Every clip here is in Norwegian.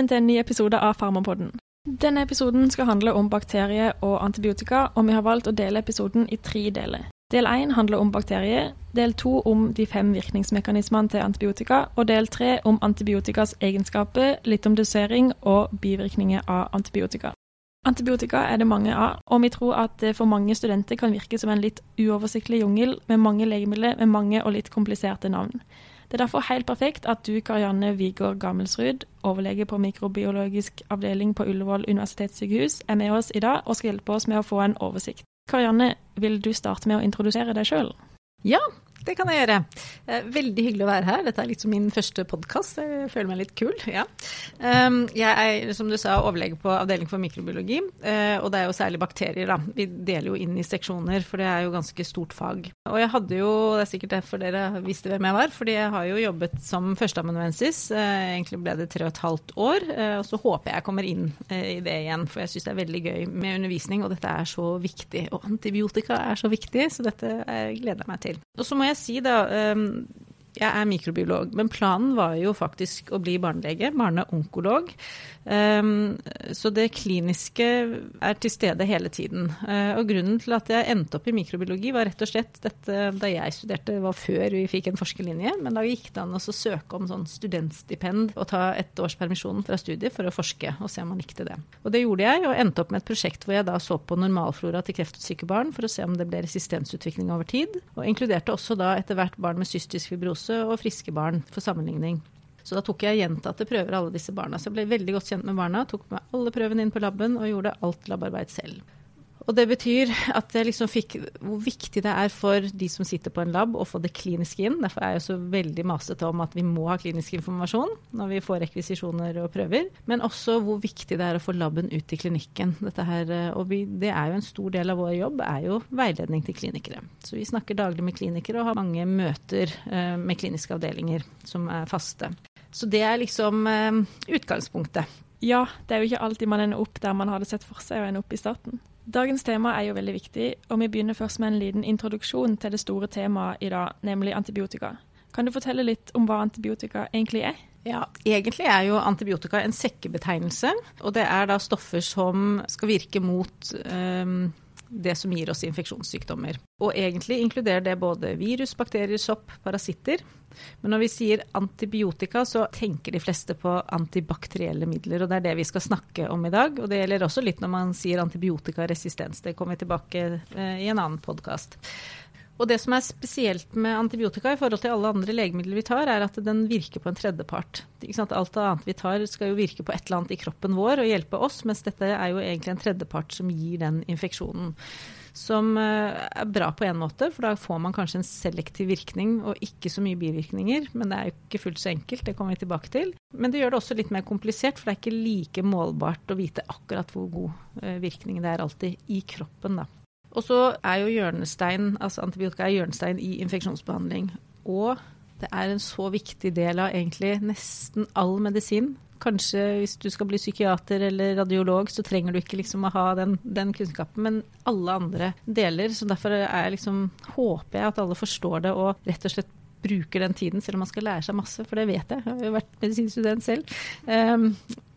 Velkommen til en ny episode av Farmapodden. Denne episoden skal handle om bakterier og antibiotika, og vi har valgt å dele episoden i tre deler. Del én handler om bakterier, del to om de fem virkningsmekanismene til antibiotika, og del tre om antibiotikas egenskaper, litt om dosering og bivirkninger av antibiotika. Antibiotika er det mange av, og vi tror at det for mange studenter kan virke som en litt uoversiktlig jungel med mange legemidler med mange og litt kompliserte navn. Det er derfor helt perfekt at du, Karianne Wigård Gammelsrud, overlege på mikrobiologisk avdeling på Ullevål universitetssykehus, er med oss i dag og skal hjelpe oss med å få en oversikt. Karianne, vil du starte med å introdusere deg sjøl? Ja, det kan jeg gjøre. Eh, veldig hyggelig å være her. Dette er liksom min første podkast. Jeg føler meg litt kul. Ja. Ehm, jeg er, som du sa, overlege på avdeling for mikrobiologi. Eh, og det er jo særlig bakterier, da. Vi deler jo inn i seksjoner, for det er jo ganske stort fag. Og jeg hadde jo, det er sikkert derfor dere visste hvem jeg var, fordi jeg har jo jobbet som førsteamanuensis. Eh, egentlig ble det tre og et halvt år. Og så håper jeg kommer inn i det igjen, for jeg syns det er veldig gøy med undervisning, og dette er så viktig. Og antibiotika er så viktig, så dette gleder jeg meg til. Og så må jeg jeg si da um, jeg er mikrobiolog, men planen var jo faktisk å bli barnelege, barneonkolog. Um, så det kliniske er til stede hele tiden. Uh, og grunnen til at jeg endte opp i mikrobiologi, var rett og slett dette da jeg studerte, var før vi fikk en forskerlinje, men da gikk det an å søke om sånn studentstipend og ta et års permisjon fra studiet for å forske og se om man likte det. Og det gjorde jeg, og endte opp med et prosjekt hvor jeg da så på normalflora til kreftsyke barn for å se om det ble resistensutvikling over tid, og inkluderte også da etter hvert barn med cystisk fibrose og friske barn for sammenligning. Så da tok jeg gjentatte prøver av alle disse barna. Så jeg ble veldig godt kjent med barna, tok med alle prøvene inn på laben og gjorde alt labarbeid selv. Og det betyr at jeg liksom fikk hvor viktig det er for de som sitter på en lab å få det kliniske inn. Derfor er jeg så veldig masete om at vi må ha klinisk informasjon når vi får rekvisisjoner og prøver. Men også hvor viktig det er å få laben ut i klinikken. Her, eh, og vi, det er jo en stor del av vår jobb er jo veiledning til klinikere. Så vi snakker daglig med klinikere og har mange møter eh, med kliniske avdelinger som er faste. Så det er liksom eh, utgangspunktet. Ja, det er jo ikke alltid man ender opp der man hadde sett for seg å ende opp i starten. Dagens tema er jo veldig viktig, og vi begynner først med en liten introduksjon til det store temaet i dag, nemlig antibiotika. Kan du fortelle litt om hva antibiotika egentlig er? Ja, Egentlig er jo antibiotika en sekkebetegnelse, og det er da stoffer som skal virke mot um, det som gir oss infeksjonssykdommer. Og egentlig inkluderer det både virus, bakterier, sopp, parasitter. Men når vi sier antibiotika, så tenker de fleste på antibakterielle midler, og det er det vi skal snakke om i dag. Og det gjelder også litt når man sier antibiotikaresistens. Det kommer vi tilbake eh, i en annen podkast. Og det som er spesielt med antibiotika i forhold til alle andre legemidler vi tar, er at den virker på en tredjepart. Alt annet vi tar skal jo virke på et eller annet i kroppen vår og hjelpe oss, mens dette er jo egentlig en tredjepart som gir den infeksjonen. Som eh, er bra på en måte, for da får man kanskje en selektiv virkning og ikke så mye bivirkninger. Men det er jo ikke fullt så enkelt, det kommer vi tilbake til. Men det gjør det også litt mer komplisert, for det er ikke like målbart å vite akkurat hvor god eh, virkning det er alltid i kroppen, da. Og så er jo hjørnestein, altså antibiotika er hjørnestein i infeksjonsbehandling. Og det er en så viktig del av egentlig nesten all medisin. Kanskje hvis du skal bli psykiater eller radiolog, så trenger du ikke liksom å ha den, den kunnskapen, men alle andre deler. Så derfor er liksom, håper jeg at alle forstår det og rett og slett bruker den tiden, selv om man skal lære seg masse, for det vet jeg. Jeg har jo vært medisinstudent selv. Um,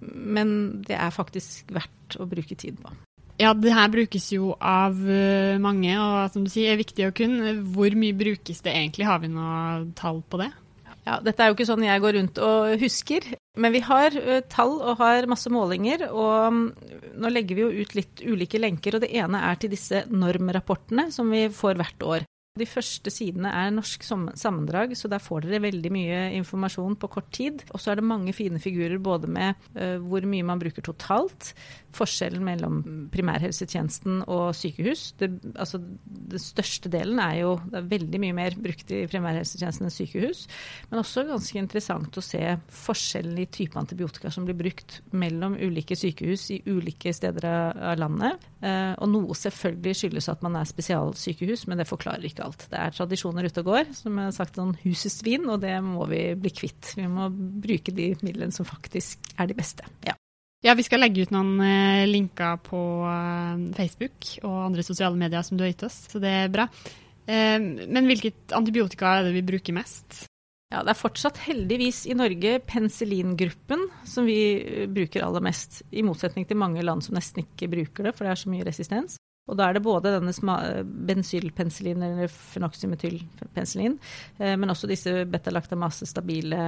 men det er faktisk verdt å bruke tid på. Ja, det her brukes jo av eh, mange, og som du sier, er viktig å kunne. Hvor mye brukes det egentlig? Har vi noe tall på det? Ja, Dette er jo ikke sånn jeg går rundt og husker, men vi har uh, tall og har masse målinger. Og um, nå legger vi jo ut litt ulike lenker, og det ene er til disse normrapportene som vi får hvert år. De første sidene er norsk sammendrag, så der får dere veldig mye informasjon på kort tid. Og så er det mange fine figurer både med uh, hvor mye man bruker totalt, forskjellen mellom primærhelsetjenesten og sykehus. Det, altså, den største delen er jo det er veldig mye mer brukt i primærhelsetjenesten enn sykehus. Men også ganske interessant å se forskjellen i type antibiotika som blir brukt mellom ulike sykehus i ulike steder av landet. Uh, og noe selvfølgelig skyldes at man er spesialsykehus, men det forklarer ikke alt. Det er tradisjoner ute og går, som jeg har sagt, sånn husets vin, og det må vi bli kvitt. Vi må bruke de midlene som faktisk er de beste. Ja. Ja, vi skal legge ut noen eh, linker på eh, Facebook og andre sosiale medier som du har gitt oss, så det er bra. Eh, men hvilket antibiotika er det vi bruker mest? Ja, Det er fortsatt heldigvis i Norge penicillingruppen som vi bruker aller mest, i motsetning til mange land som nesten ikke bruker det, for det er så mye resistens. Og da er det både denne bensylpenicillin eller fenoxymetylpenicillin, eh, men også disse betalaktamase stabile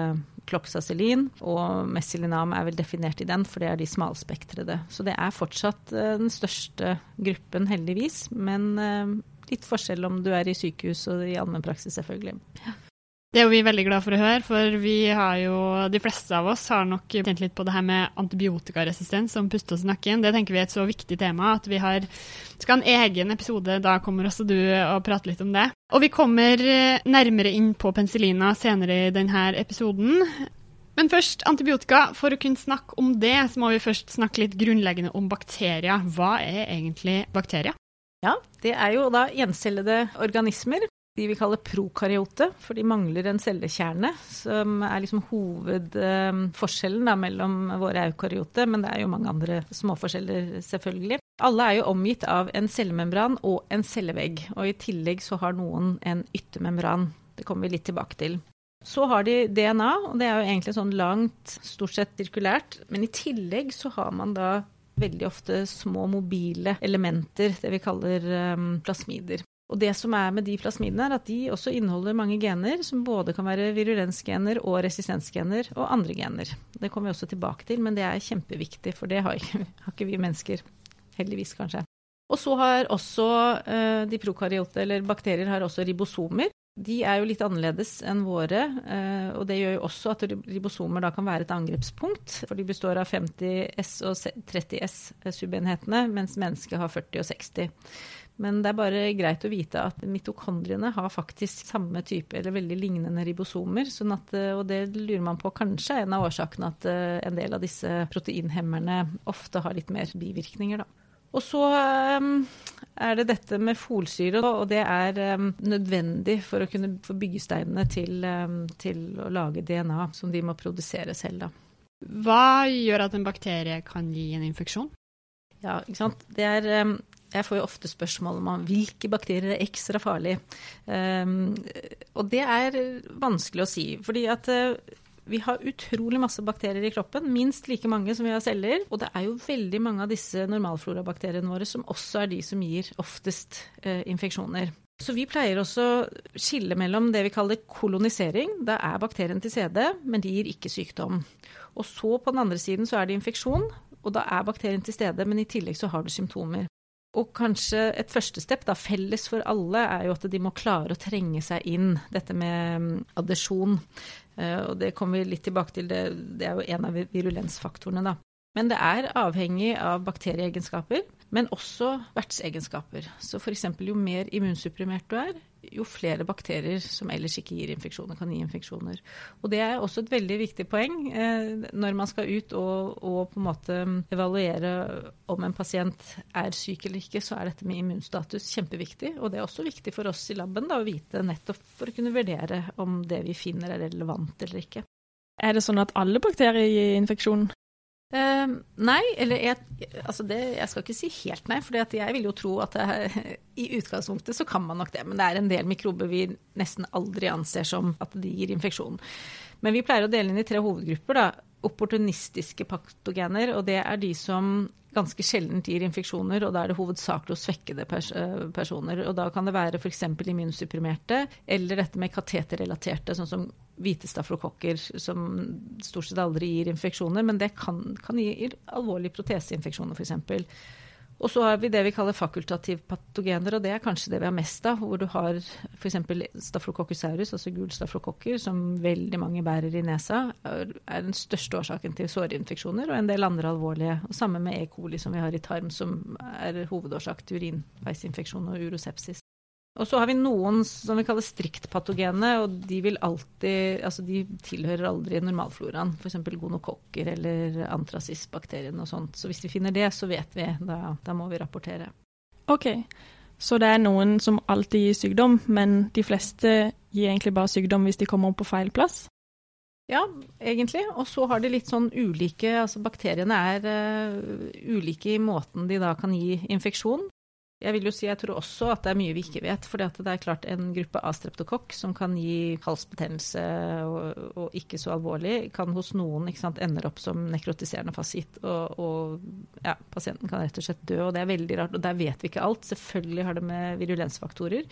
kloxacillin, og mesilinam er vel definert i den, for det er de smalspektrede. Så det er fortsatt eh, den største gruppen, heldigvis, men eh, litt forskjell om du er i sykehus og i allmennpraksis, selvfølgelig. Det er vi veldig glad for å høre, for vi har jo, de fleste av oss har nok kjent litt på det her med antibiotikaresistens som puste oss i nakken. Det tenker vi er et så viktig tema at vi har, skal ha en egen episode. Da kommer også du og prate litt om det. Og vi kommer eh, nærmere inn på penicillina senere i denne episoden. Men først antibiotika. For å kunne snakke om det, så må vi først snakke litt grunnleggende om bakterier. Hva er egentlig bakterier? Ja, det er jo da gjencellede organismer de vi kaller prokaryote, for de mangler en cellekjerne, som er liksom hovedforskjellen da, mellom våre eukaryote, men det er jo mange andre småforskjeller, selvfølgelig. Alle er jo omgitt av en cellemembran og en cellevegg, og i tillegg så har noen en yttermembran. Det kommer vi litt tilbake til. Så har de DNA, og det er jo egentlig sånn langt, stort sett sirkulært, men i tillegg så har man da veldig ofte små mobile elementer, det vi kaller um, plasmider. Og det som er med de plasmidene, er at de også inneholder mange gener, som både kan være virulensgener og resistensgener og andre gener. Det kommer vi også tilbake til, men det er kjempeviktig, for det har ikke, har ikke vi mennesker. Heldigvis, kanskje. Og så har også uh, de prokaryote, eller bakterier, har også ribosomer. De er jo litt annerledes enn våre, uh, og det gjør jo også at ribosomer da kan være et angrepspunkt. For de består av 50 S og 30 S subenhetene, mens mennesket har 40 og 60. Men det er bare greit å vite at mitokondriene har faktisk samme type eller veldig lignende ribosomer. Sånn at, eh, og det lurer man på kanskje er en av årsakene at eh, en del av disse proteinhemmerne ofte har litt mer bivirkninger, da. Og så um, er det dette med folsyre, og det er um, nødvendig for å kunne få byggesteinene til, um, til, å lage DNA, som de må produsere selv, da. Hva gjør at en bakterie kan gi en infeksjon? Ja, ikke sant. Det er jeg får jo ofte spørsmål om hvilke bakterier er ekstra farlige. Um, og det er vanskelig å si. Fordi at uh, vi har utrolig masse bakterier i kroppen, minst like mange som vi har celler. Og det er jo veldig mange av disse normalflorabakteriene våre som også er de som gir oftest eh, infeksjoner. Så vi pleier også å skille mellom det vi kaller kolonisering. Da er bakterien til stede, men de gir ikke sykdom. Og så på den andre siden så er det infeksjon, og da er bakterien til stede, men i tillegg så har du symptomer. Og kanskje et første step, da, felles for alle, er jo at de må klare å trenge seg inn. Dette med mm, adesjon. Eh, og det kommer vi litt tilbake til, det, det er jo en av virulensfaktorene, da. Men det er avhengig av bakterieegenskaper, men også vertsegenskaper. Så f.eks. jo mer immunsupprimert du er, jo flere bakterier som ellers ikke gir infeksjoner, kan gi infeksjoner. Og det er også et veldig viktig poeng eh, når man skal ut og, og, på en måte evaluere om en pasient er syk eller ikke, så er dette med immunstatus kjempeviktig. Og det er også viktig for oss i laben da, å vite nettopp for å kunne vurdere om det vi finner er relevant eller ikke. Er det sånn at alle bakterier gir infeksjon? Uh, nei, eller jeg, altså det, jeg skal ikke si helt nei, for jeg vil jo tro at det, i utgangspunktet så kan man nok det. Men det er en del mikrober vi nesten aldri anser som at de gir infeksjon. Men vi pleier å dele inn i tre hovedgrupper. da, Opportunistiske patogener, og det er de som ganske sjeldent gir infeksjoner, og da er det hovedsakelig hos svekkede pers eh, personer. Og da kan det være f.eks. immunsupprimerte, eller dette med kateterrelaterte, sånn som hvite staflokokker som stort sett aldri gir infeksjoner, men det kan, kan gi alvorlige proteseinfeksjoner f.eks. Og så har vi det vi kaller fakultativ patogener, og det er kanskje det vi har mest av. Hvor du har f.eks. staflococcus aureus, altså gul staflokokker, som veldig mange bærer i nesa, er den største årsaken til såreinfeksjoner, og en del andre alvorlige. Og samme med E. coli som vi har i tarm, som er hovedårsak til urinveisinfeksjon og urosepsis. Og så har vi noen som vi kaller striktpatogene, og de vil alltid Altså de tilhører aldri normalfloraen. F.eks. gonokokker eller antracisbakterien og sånt. Så hvis vi finner det, så vet vi. Da, da må vi rapportere. OK. Så det er noen som alltid gir sykdom, men de fleste gir egentlig bare sykdom hvis de kommer opp på feil plass? Ja, egentlig. Og så har de litt sånn ulike Altså bakteriene er uh, ulike i måten de da kan gi infeksjon. Jeg vil jo si jeg tror også at det er mye vi ikke vet. For det er klart en gruppe av streptokokk som kan gi halsbetennelse og, og ikke så alvorlig, kan hos noen sant, ender opp som nekrotiserende fasitt. Og, og ja, pasienten kan rett og slett dø. Og det er veldig rart. Og der vet vi ikke alt. Selvfølgelig har det med virulensfaktorer.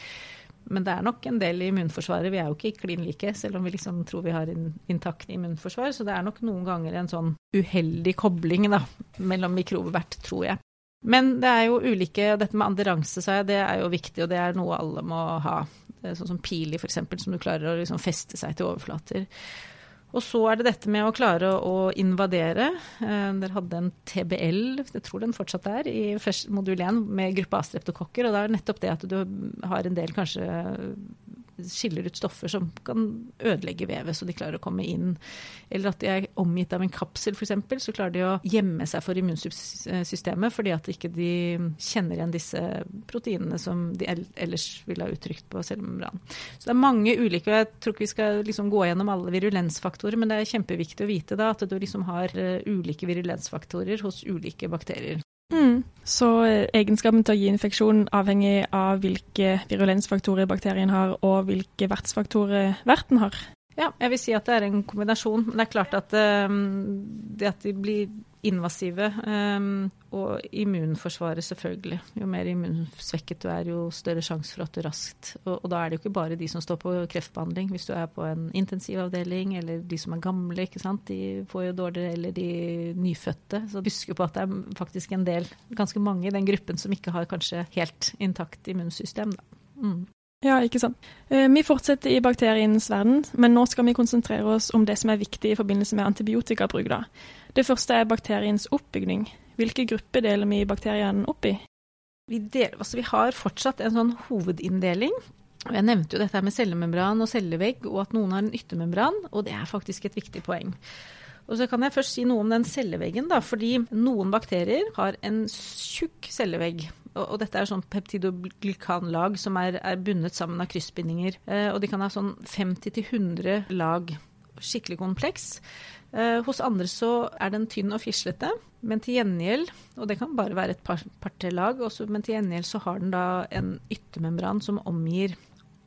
Men det er nok en del i immunforsvaret. Vi er jo ikke klin like, selv om vi liksom tror vi har en intakt immunforsvar. Så det er nok noen ganger en sånn uheldig kobling da, mellom mikrobevert, tror jeg. Men det er jo ulike Dette med anderanse, sa jeg, det er jo viktig, og det er noe alle må ha. Sånn som pili, f.eks., som du klarer å liksom feste seg til overflater. Og så er det dette med å klare å invadere. Eh, dere hadde en TBL, jeg tror den fortsatt er, i modul 1 med gruppe A-streptokokker. Og det er nettopp det at du har en del kanskje skiller ut stoffer som kan ødelegge vevet, så de klarer å komme inn. Eller at de er omgitt av en kapsel, f.eks., så klarer de å gjemme seg for immunsystemet fordi at ikke kjenner igjen disse proteinene som de ellers ville ha uttrykt på cellemembranen. Så det er mange ulike, og jeg tror ikke vi skal liksom gå gjennom alle virulensfaktorer, men det er kjempeviktig å vite da, at du liksom har eh, ulike virulensfaktorer hos ulike bakterier. Mm. Så eh, egenskapen til å gi infeksjon avhenger av hvilke virulensfaktorer bakterien har, og hvilke vertsfaktorer verten har? Ja, jeg vil si at det er en kombinasjon. Men det er klart at um, det at de blir invasive. Um, og immunforsvaret, selvfølgelig. Jo mer immunsvekket du er, jo større sjanse for at du raskt og, og, da er det jo ikke bare de som står på kreftbehandling. Hvis du er på en intensivavdeling, eller de som er gamle, ikke sant. De får jo dårligere, eller de nyfødte. Så husk på at det er faktisk en del, ganske mange i den gruppen som ikke har kanskje helt intakt immunsystem, da. Mm. Ja, ikke sant. Eh, vi fortsetter i bakterienes verden, men nå skal vi konsentrere oss om det som er viktig i forbindelse med antibiotikabruk. Da. Det første er bakteriens oppbygning. Hvilke grupper deler vi bakteriene opp i? Vi, deler, altså vi har fortsatt en sånn hovedinndeling. Jeg nevnte jo dette med cellemembran og cellevegg, og at noen har en yttermembran, og det er faktisk et viktig poeng. Og så kan jeg først si noe om den celleveggen, da, fordi noen bakterier har en tjukk cellevegg. Og, dette er sånn peptidoglykanlag som er, er, bundet sammen av kryssbindinger. Eh, og de kan ha sånn 50-100 lag. Skikkelig kompleks. Eh, hos andre så er den tynn og fislete, men til gjengjeld, og det kan bare være et par-tre lag, også, men til gjengjeld så har den da en yttermembran som omgir.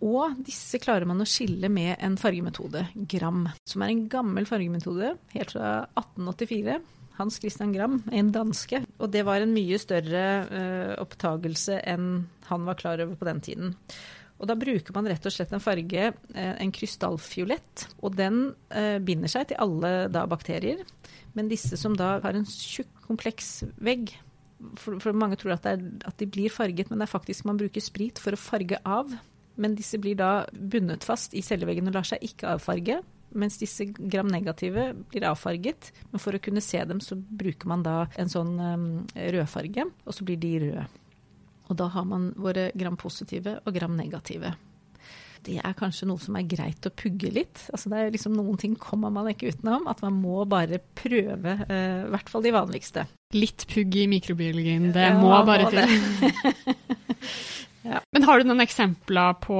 Og disse klarer man å skille med en fargemetode, Gram, som er en gammel fargemetode helt fra 1884. Hans Christian Gram, en danske. Og det var en mye større uh, opptagelse enn han var klar over på den tiden. Og da bruker man rett og slett en farge, eh, en krystallfiolett, og den uh, binder seg til alle da bakterier. Men disse som da har en tjukk, kompleks vegg for, for mange tror at, er, at, de blir farget, men det er faktisk man bruker sprit for å farge av. Men disse blir da bundet fast i celleveggen og lar seg ikke avfarge. Mens disse gram-negative blir avfarget. Men for å kunne se dem, så bruker man da en sånn um, rødfarge, og så blir de røde. Og da har man våre gram-positive og gram-negative. Det er kanskje noe som er greit å pugge litt. Altså det er liksom Noen ting kommer man ikke utenom. At man må bare prøve, i i hvert fall de vanligste. Litt pugg i mikrobiologien, det ja, må bare til. ja. Men har du noen eksempler på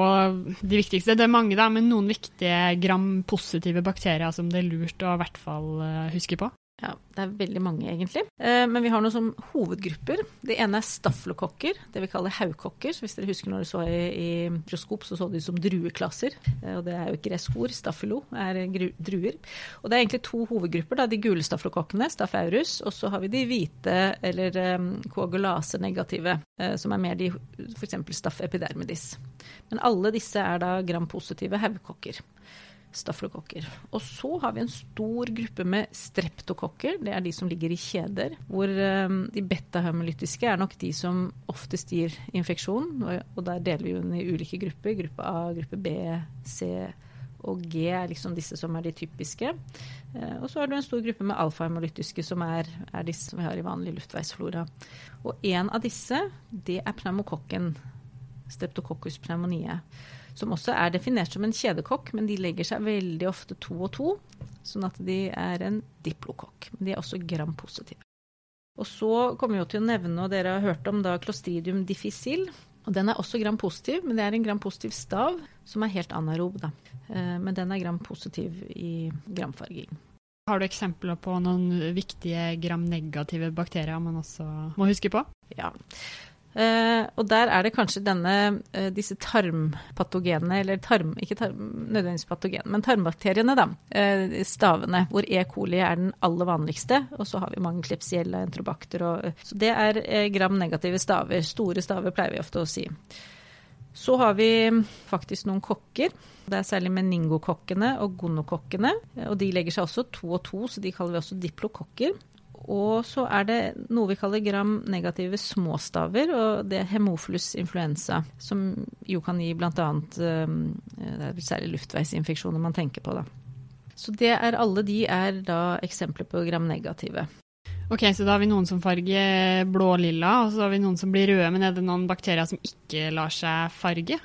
de viktigste? Det er mange, da, men noen viktige gram-positive bakterier som det er lurt å i hvert fall eh, huske på? Ja, det er veldig mange, egentlig. Eh, men vi har noen som hovedgrupper. Det ene er staflokokker, det vi kaller haugkokker. Hvis dere husker når du så i, i mikroskop, så så de ut som drueklasser. Eh, og det er jo ikke gresk ord. Staffilo er druer. Og det er egentlig to hovedgrupper. Da. De gule staflokokkene, stafaurus, og så har vi de hvite, eller um, koagulase-negative, uh, som er mer de f.eks. Staph epidermidis. Men alle disse er da gram-positive haugkokker staflokokker. Og så har vi en stor gruppe med streptokokker. Det er de som ligger i kjeder. Hvor de de betahemolytiske er nok de som oftest gir infeksjon. Og, der deler vi den i ulike grupper. Gruppe A, gruppe B, C og G er liksom disse som er de typiske. Uh, og så har du en stor gruppe med alfahemolytiske, som er, er disse som vi har i vanlig luftveisflora. Og en av disse, det er pneumokokken. Streptococcus pneumoniae som også er definert som en kjedekokk, men de legger seg veldig ofte to og to, sånn at de er en diplokokk. Men de er også gram-positive. Og så kommer vi til å nevne, og dere har hørt om da Clostridium difficile. Og den er også gram-positiv, men det er en gram-positiv stav som er helt anarob, da. Eh, men den er gram-positiv i gramfarging. Har du eksempler på noen viktige gram-negative bakterier man også må huske på? Ja. Uh, og der er det kanskje denne, uh, disse tarmpatogenene, eller tarm, ikke tarm, nødvendigvis patogen, men tarmbakteriene, da. Uh, stavene, hvor E. coli er den aller vanligste. Og så har vi mange klepsiella, entrobakter. Og, så det er gram-negative staver. Store staver pleier vi ofte å si. Så har vi faktisk noen kokker. Det er særlig meningokokkene og gonokokkene. Og de legger seg også to og to, så de kaller vi også diplokokker. Og så er det noe vi kaller gram-negative småstaver, og det er hemofilus influensa, som jo kan gi bl.a. Eh, er særlig luftveisinfeksjoner man tenker på, da. Så det er alle de er da eksempler på gram-negative. Ok, Så da har vi noen som farger blå-lilla, og så har vi noen som blir røde. Men er det noen bakterier som ikke lar seg farge?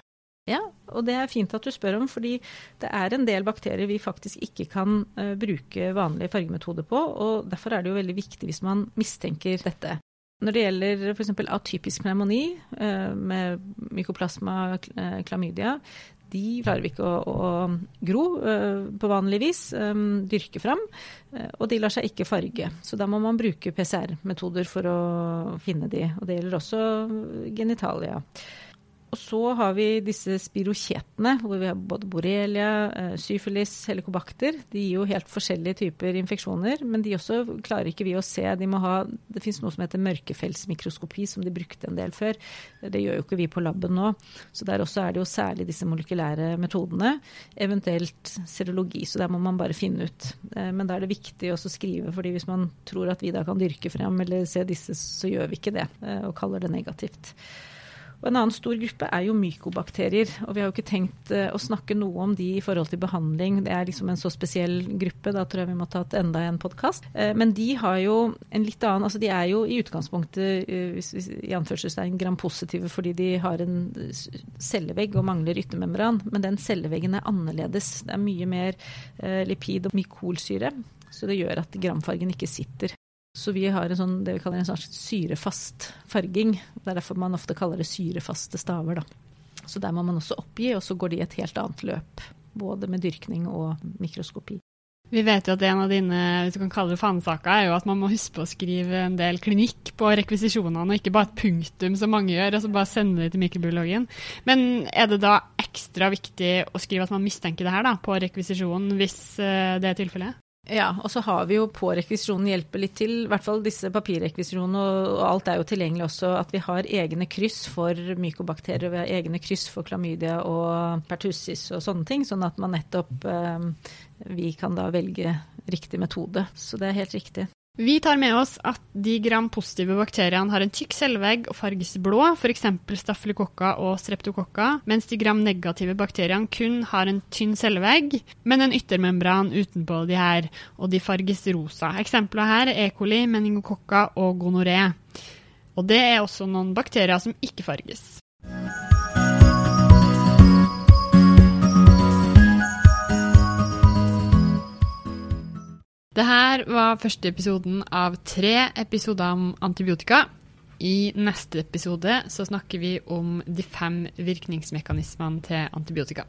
Ja, og det er fint at du spør om, fordi det er en del bakterier vi faktisk ikke kan uh, bruke vanlige fargemetoder på. og Derfor er det jo veldig viktig hvis man mistenker dette. Når det gjelder f.eks. atypisk pneumoni uh, med mykoplasma uh, klamydia, de klarer vi ikke å, å gro på vanlig vis, um, dyrke fram. og de lar seg ikke farge. Så da må man bruke PCR-metoder for å finne de. Og det gjelder også genitalia. Og så har vi disse spirokjetene, hvor vi har både borrelia, eh, syfilis, helikobakter. De gir jo helt forskjellige typer infeksjoner, men de også klarer ikke vi å se. De må ha, det fins noe som heter mørkefeltsmikroskopi, som de brukte en del før. Det gjør jo ikke vi på laben nå. Så der også er det jo særlig disse molekylære metodene, eventuelt serologi. Så der må man bare finne ut. Eh, men da er det viktig også å skrive, fordi hvis man tror at vi da kan dyrke frem eller se disse, så gjør vi ikke det, eh, og kaller det negativt. Og En annen stor gruppe er jo mykobakterier. og Vi har jo ikke tenkt uh, å snakke noe om de i forhold til behandling. Det er liksom en så spesiell gruppe. Da tror jeg vi må ta et enda en podkast. Uh, men de har jo en litt annen altså De er jo i utgangspunktet hvis, i anførselstegn gram-positive fordi de har en cellevegg og mangler yttermembran. Men den celleveggen er annerledes. Det er mye mer lipid og mykolsyre. Så det gjør at gramfargen ikke sitter. Så vi har en sånn, det vi kaller en slags syrefast farging. Det er derfor man ofte kaller det syrefaste staver. Da. Så der må man også oppgi, og så går de et helt annet løp. Både med dyrkning og mikroskopi. Vi vet jo at en av dine hvis du kan kalle det fanesaker, er jo at man må huske på å skrive en del klinikk på rekvisisjonene, og ikke bare et punktum som mange gjør, og så bare sende det til mikrobiologen. Men er det da ekstra viktig å skrive at man mistenker det her da, på rekvisisjonen, hvis eh, det er tilfellet? Ja, og så har vi jo på rekvisisjonen hjelpe litt til, i hvert fall disse papirrekvisisjonene, og alt er jo tilgjengelig også, at vi har egne kryss for mykobakterier, vi har egne kryss for klamydia og pertussis og sånne ting, sånn at man nettopp eh, Vi kan da velge riktig metode. Så det er helt riktig. Vi tar med oss at de gram-positive bakteriene har en tykk cellevegg og farges blå, f.eks. stafylokokka og streptokokka, mens de gram-negative bakteriene kun har en tynn cellevegg, men en yttermembran utenpå de her, og de farges rosa. Eksempler her er E. coli, meningokokka og gonoré. Og det er også noen bakterier som ikke farges. Det her var første episoden av tre episoder om antibiotika. I neste episode så snakker vi om de fem virkningsmekanismene til antibiotika.